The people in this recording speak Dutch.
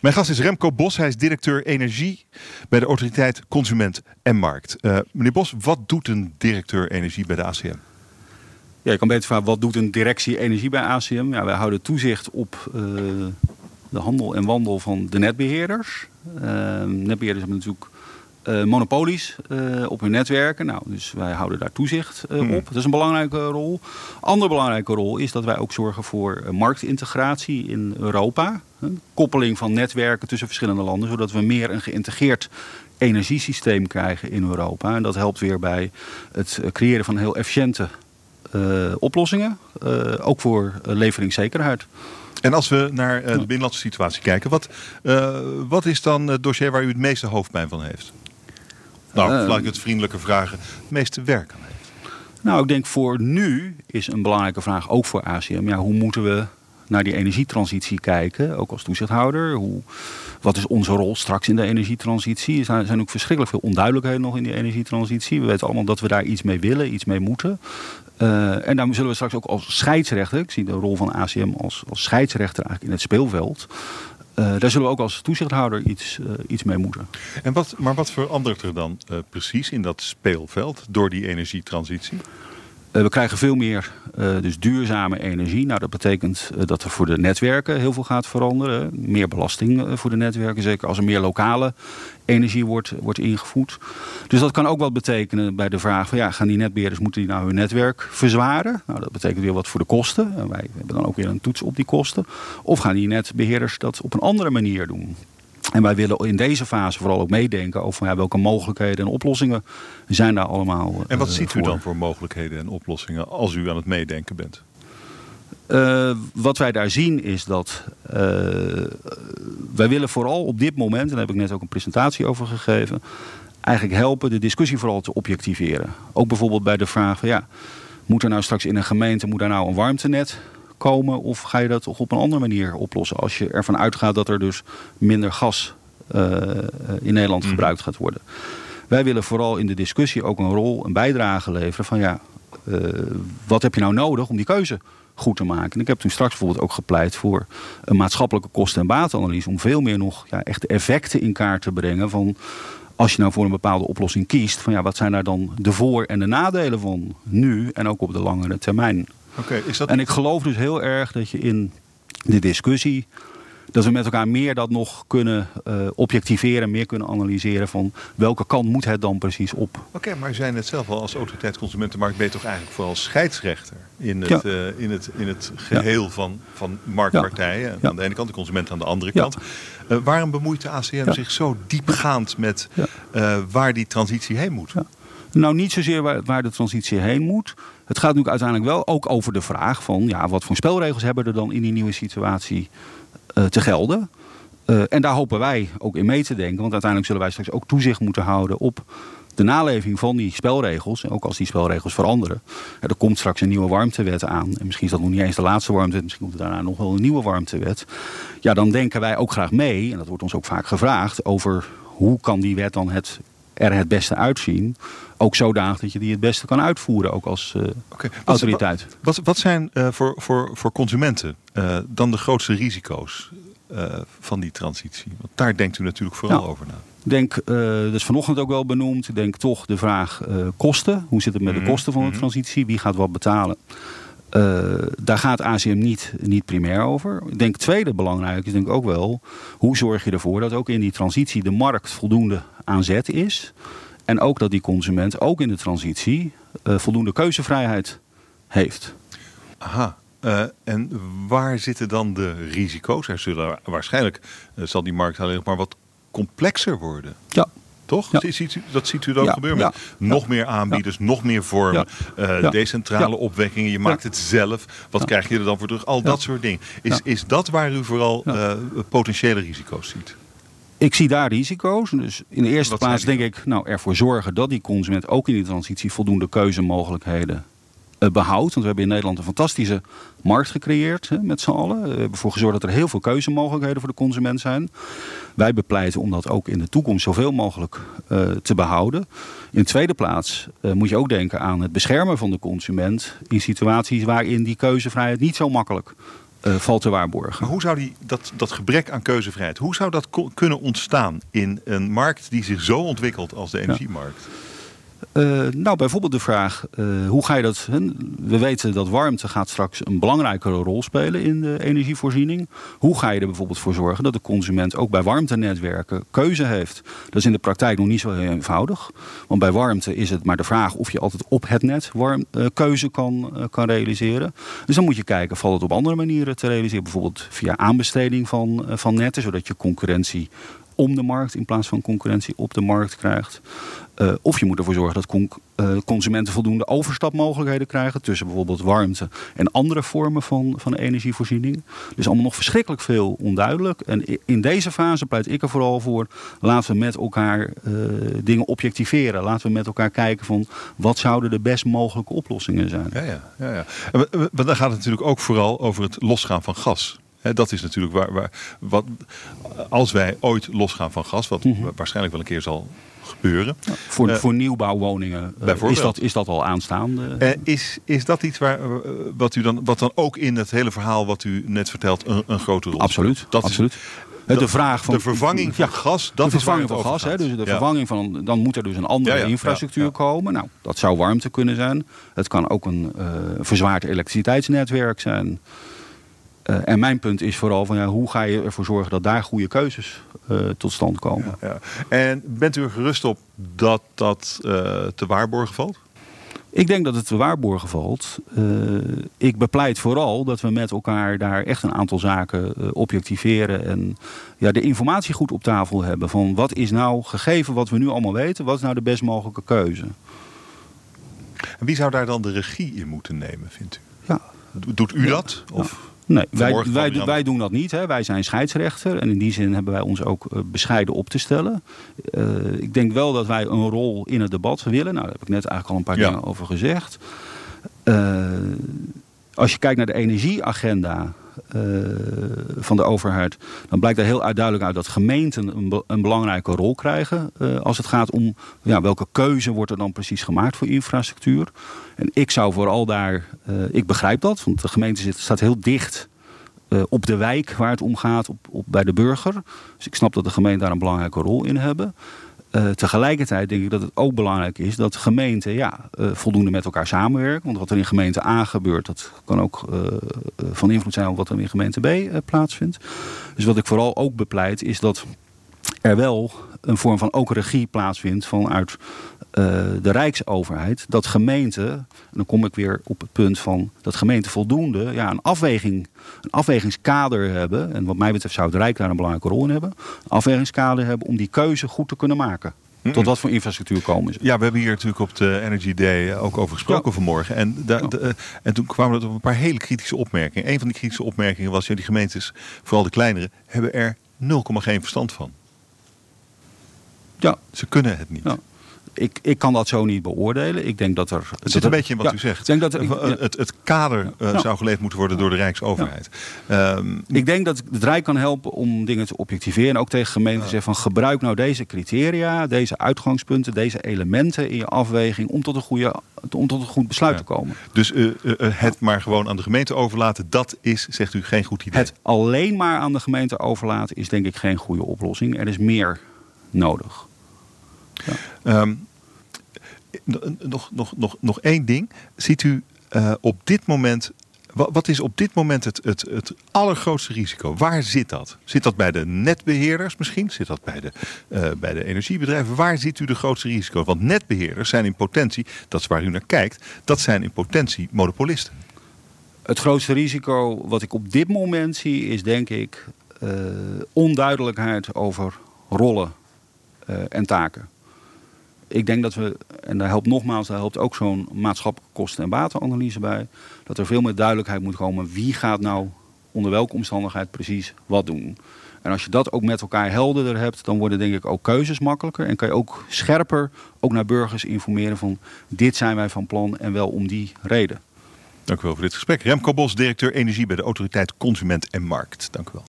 Mijn gast is Remco Bos. Hij is directeur energie bij de autoriteit Consument en Markt. Uh, meneer Bos, wat doet een directeur energie bij de ACM? Ja, je kan beter vragen, wat doet een directie energie bij ACM? Ja, wij houden toezicht op uh, de handel en wandel van de netbeheerders. Uh, netbeheerders hebben natuurlijk uh, monopolies uh, op hun netwerken. Nou, dus wij houden daar toezicht uh, hmm. op. Dat is een belangrijke rol. Andere belangrijke rol is dat wij ook zorgen voor marktintegratie in Europa. Een koppeling van netwerken tussen verschillende landen, zodat we meer een geïntegreerd energiesysteem krijgen in Europa. En dat helpt weer bij het creëren van heel efficiënte oplossingen, ook voor leveringszekerheid. En als we naar de binnenlandse situatie kijken, wat, wat is dan het dossier waar u het meeste hoofdpijn van heeft? Nou, uh, laat ik het vriendelijke vragen. Het meeste werk aan heeft. Nou, ik denk voor nu is een belangrijke vraag ook voor ACM. Ja, hoe moeten we naar die energietransitie kijken, ook als toezichthouder? Hoe, wat is onze rol straks in de energietransitie? Er zijn ook verschrikkelijk veel onduidelijkheden nog in die energietransitie. We weten allemaal dat we daar iets mee willen, iets mee moeten. Uh, en daar zullen we straks ook als scheidsrechter, ik zie de rol van ACM als, als scheidsrechter eigenlijk in het speelveld, uh, daar zullen we ook als toezichthouder iets, uh, iets mee moeten. En wat, maar wat verandert er dan uh, precies in dat speelveld door die energietransitie? We krijgen veel meer dus duurzame energie. Nou, dat betekent dat er voor de netwerken heel veel gaat veranderen. Meer belasting voor de netwerken, zeker als er meer lokale energie wordt, wordt ingevoerd. Dus dat kan ook wat betekenen bij de vraag van ja, gaan die netbeheerders, moeten die nou hun netwerk verzwaren? Nou, dat betekent weer wat voor de kosten. En wij hebben dan ook weer een toets op die kosten. Of gaan die netbeheerders dat op een andere manier doen? En wij willen in deze fase vooral ook meedenken over ja, welke mogelijkheden en oplossingen zijn daar allemaal. En wat uh, ziet u dan voor mogelijkheden en oplossingen als u aan het meedenken bent? Uh, wat wij daar zien is dat uh, wij willen vooral op dit moment, en daar heb ik net ook een presentatie over gegeven, eigenlijk helpen de discussie vooral te objectiveren. Ook bijvoorbeeld bij de vraag van ja, moet er nou straks in een gemeente moet er nou een warmtenet komen of ga je dat toch op een andere manier oplossen als je ervan uitgaat dat er dus minder gas uh, in Nederland mm. gebruikt gaat worden. Wij willen vooral in de discussie ook een rol, een bijdrage leveren van ja, wat heb je nou nodig om die keuze goed te maken. En ik heb toen straks bijvoorbeeld ook gepleit voor een maatschappelijke kosten- en batenanalyse. Om veel meer nog ja, echt de effecten in kaart te brengen van als je nou voor een bepaalde oplossing kiest, van ja, wat zijn daar dan de voor- en de nadelen van nu en ook op de langere termijn. Okay, is dat... En ik geloof dus heel erg dat je in de discussie dat we met elkaar meer dat nog kunnen uh, objectiveren, meer kunnen analyseren van welke kant moet het dan precies op. Oké, maar zijn het zelf al als autoriteit consumentenmarkt ben je toch eigenlijk vooral scheidsrechter in het, ja. uh, in het, in het geheel ja. van, van marktpartijen. Ja. Aan de ene kant de consument aan de andere kant. Uh, waarom bemoeit de ACM zich zo diepgaand met waar die transitie heen moet? Nou, niet zozeer waar, waar, de transitie heen moet. Het gaat natuurlijk uiteindelijk wel ook over de vraag van ja, wat voor spelregels hebben er dan in die nieuwe situatie uh, te gelden. Uh, en daar hopen wij ook in mee te denken. Want uiteindelijk zullen wij straks ook toezicht moeten houden op de naleving van die spelregels. En ook als die spelregels veranderen. Er komt straks een nieuwe warmtewet aan. En misschien is dat nog niet eens de laatste warmtewet. Misschien komt er daarna nog wel een nieuwe warmtewet. Ja, dan denken wij ook graag mee. En dat wordt ons ook vaak gevraagd. Over hoe kan die wet dan het, er het beste uitzien. Ook zodanig dat je die het beste kan uitvoeren. Ook als uh, okay. wat, autoriteit. Wat, wat, wat zijn uh, voor, voor, voor consumenten uh, dan de grootste risico's van die transitie? Want daar denkt u natuurlijk vooral nou, over na. Ik denk, dat is vanochtend ook wel benoemd, ik denk toch de vraag kosten. Hoe zit het met de kosten van de transitie? Wie gaat wat betalen? Uh, daar gaat ACM niet, niet primair over. Ik denk tweede belangrijk is denk ik ook wel... hoe zorg je ervoor dat ook in die transitie de markt voldoende aan zet is... en ook dat die consument ook in de transitie voldoende keuzevrijheid heeft. Aha, uh, en waar zitten dan de risico's? Er zullen waarschijnlijk uh, zal die markt alleen nog maar wat complexer worden. Ja. Toch? Ja. Ziet u, dat ziet u dan ja. gebeuren. Met ja. nog meer aanbieders, nog meer vormen, uh, decentrale opwekkingen. Je maakt het zelf. Wat krijg je er dan voor terug? Al dat soort dingen. Is, is dat waar u vooral potentiële risico's ziet? Ik zie daar risico's. Dus in de eerste Wat plaats denk ik nou, ervoor zorgen dat die consument ook in die transitie voldoende keuzemogelijkheden uh, behoudt. Want we hebben in Nederland een fantastische markt gecreëerd hè, met z'n allen. We hebben ervoor gezorgd dat er heel veel keuzemogelijkheden voor de consument zijn. Wij bepleiten om dat ook in de toekomst zoveel mogelijk uh, te behouden. In de tweede plaats uh, moet je ook denken aan het beschermen van de consument in situaties waarin die keuzevrijheid niet zo makkelijk valt te waarborgen. Maar hoe zou die, dat, dat gebrek aan keuzevrijheid, hoe zou dat kunnen ontstaan in een markt die zich zo ontwikkelt als de energiemarkt? Uh, nou, bijvoorbeeld de vraag, uh, hoe ga je dat... We weten dat warmte gaat straks een belangrijkere rol spelen in de energievoorziening. Hoe ga je er bijvoorbeeld voor zorgen dat de consument ook bij warmtenetwerken keuze heeft? Dat is in de praktijk nog niet zo heel eenvoudig. Want bij warmte is het maar de vraag of je altijd op het net warm, uh, keuze kan, kan realiseren. Dus dan moet je kijken, valt het op andere manieren te realiseren? Bijvoorbeeld via aanbesteding van, van netten, zodat je concurrentie om de markt in plaats van concurrentie op de markt krijgt. Uh, of je moet ervoor zorgen dat uh, consumenten voldoende overstapmogelijkheden krijgen tussen bijvoorbeeld warmte en andere vormen van, van energievoorziening. Dus allemaal nog verschrikkelijk veel onduidelijk. En in deze fase pleit ik er vooral voor, laten we met elkaar uh, dingen objectiveren. Laten we met elkaar kijken van wat zouden de best mogelijke oplossingen zijn. Ja, ja, ja, ja. Dan gaat het natuurlijk ook vooral over het losgaan van gas dat is natuurlijk waar, waar wat, als wij ooit losgaan van gas, wat mhm. waarschijnlijk wel een keer zal gebeuren. voor, uh, voor nieuwbouwwoningen uh, is, dat, is dat al aanstaande? Uh, is, is dat iets waar, wat, u dan, wat dan ook in het hele verhaal wat u net vertelt een, een grote rol Absoluut, dat absoluut. Is, de vraag van de vervanging van gas, dat de vervanging van gas, hè, dus de vervanging van dan moet er dus een andere infrastructuur komen. Nou, dat zou warmte kunnen zijn. Het kan ook een verzwaard elektriciteitsnetwerk zijn. Uh, en mijn punt is vooral van ja, hoe ga je ervoor zorgen dat daar goede keuzes uh, tot stand komen. Ja, ja. En bent u er gerust op dat dat uh, te waarborgen valt? Ik denk dat het te waarborgen valt. ik bepleit vooral dat we met elkaar daar echt een aantal zaken objectiveren. En ja, de informatie goed op tafel hebben. Van wat is nou gegeven wat we nu allemaal weten, wat is nou de best mogelijke keuze? En wie zou daar dan de regie in moeten nemen, vindt u? Ja. Doet u dat? Of? Nee, wij, wij, wij, doen dat niet. Hè. Wij zijn scheidsrechter en in die zin hebben wij ons ook uh, bescheiden op te stellen. Uh, ik denk wel dat wij een rol in het debat willen. Nou, daar heb ik net eigenlijk al een paar ja. dingen over gezegd. Uh, als je kijkt naar de energieagenda van de overheid, dan blijkt er heel duidelijk uit dat gemeenten een, een belangrijke rol krijgen. Uh, als het gaat om ja, welke keuze wordt er dan precies gemaakt voor infrastructuur. En ik zou vooral daar, uh, ik begrijp dat, want de gemeente zit, staat heel dicht op de wijk waar het om gaat, op, op, bij de burger. Dus ik snap dat de gemeenten daar een belangrijke rol in hebben. Uh, tegelijkertijd denk ik dat het ook belangrijk is dat gemeenten ja, uh, voldoende met elkaar samenwerken. Want wat er in gemeente A gebeurt, dat kan ook uh, van invloed zijn op wat er in gemeente B plaatsvindt. Dus wat ik vooral ook bepleit is dat er wel een vorm van ook regie plaatsvindt vanuit de Rijksoverheid. Dat gemeenten, en dan kom ik weer op het punt van dat gemeenten voldoende ja, een, afweging, een afwegingskader hebben. En wat mij betreft zou het Rijk daar een belangrijke rol in hebben. Een afwegingskader hebben om die keuze goed te kunnen maken. Tot wat voor infrastructuur komen ze? Ja, we hebben hier natuurlijk op de Energy Day ook over gesproken ja. vanmorgen. En, ja. de, en toen kwamen er op een paar hele kritische opmerkingen. Een van die kritische opmerkingen was: ja, die gemeentes, vooral de kleinere, hebben er 0,geen verstand van. Ja. Ze kunnen het niet. Ja ik, ik kan dat zo niet beoordelen. Ik denk dat er. Het zit een beetje in wat u zegt. Denk dat er, het, het kader uh, zou geleefd moeten worden door de Rijksoverheid. Um, ik denk dat het Rijk kan helpen om dingen te objectiveren. En ook tegen gemeenten te zeggen van gebruik nou deze criteria, deze uitgangspunten, deze elementen in je afweging om tot een, goede, om tot een goed besluit te komen. Dus uh, uh, het maar gewoon aan de gemeente overlaten, dat is, zegt u, geen goed idee. Het alleen maar aan de gemeente overlaten is denk ik geen goede oplossing. Er is meer nodig. Um, nog, nog, nog, nog één ding. Ziet u uh, op dit moment wat is op dit moment het, het, het allergrootste risico? Waar zit dat? Zit dat bij de netbeheerders misschien? Zit dat bij de, uh, bij de energiebedrijven? Waar ziet u de grootste risico? Want netbeheerders zijn in potentie, dat is waar u naar kijkt, dat zijn in potentie monopolisten. Het grootste risico wat ik op dit moment zie is denk ik uh, onduidelijkheid over rollen en taken ik denk dat we, en daar helpt nogmaals, daar helpt ook zo'n maatschappelijke kosten- en batenanalyse bij, dat er veel meer duidelijkheid moet komen wie gaat nou onder welke omstandigheid precies wat doen. En als je dat ook met elkaar helderder hebt, dan worden denk ik ook keuzes makkelijker. En kan je ook scherper ook naar burgers informeren van dit zijn wij van plan en wel om die reden. Dank u wel voor dit gesprek. Remco Bos, directeur energie bij de Autoriteit Consument en Markt. Dank u wel.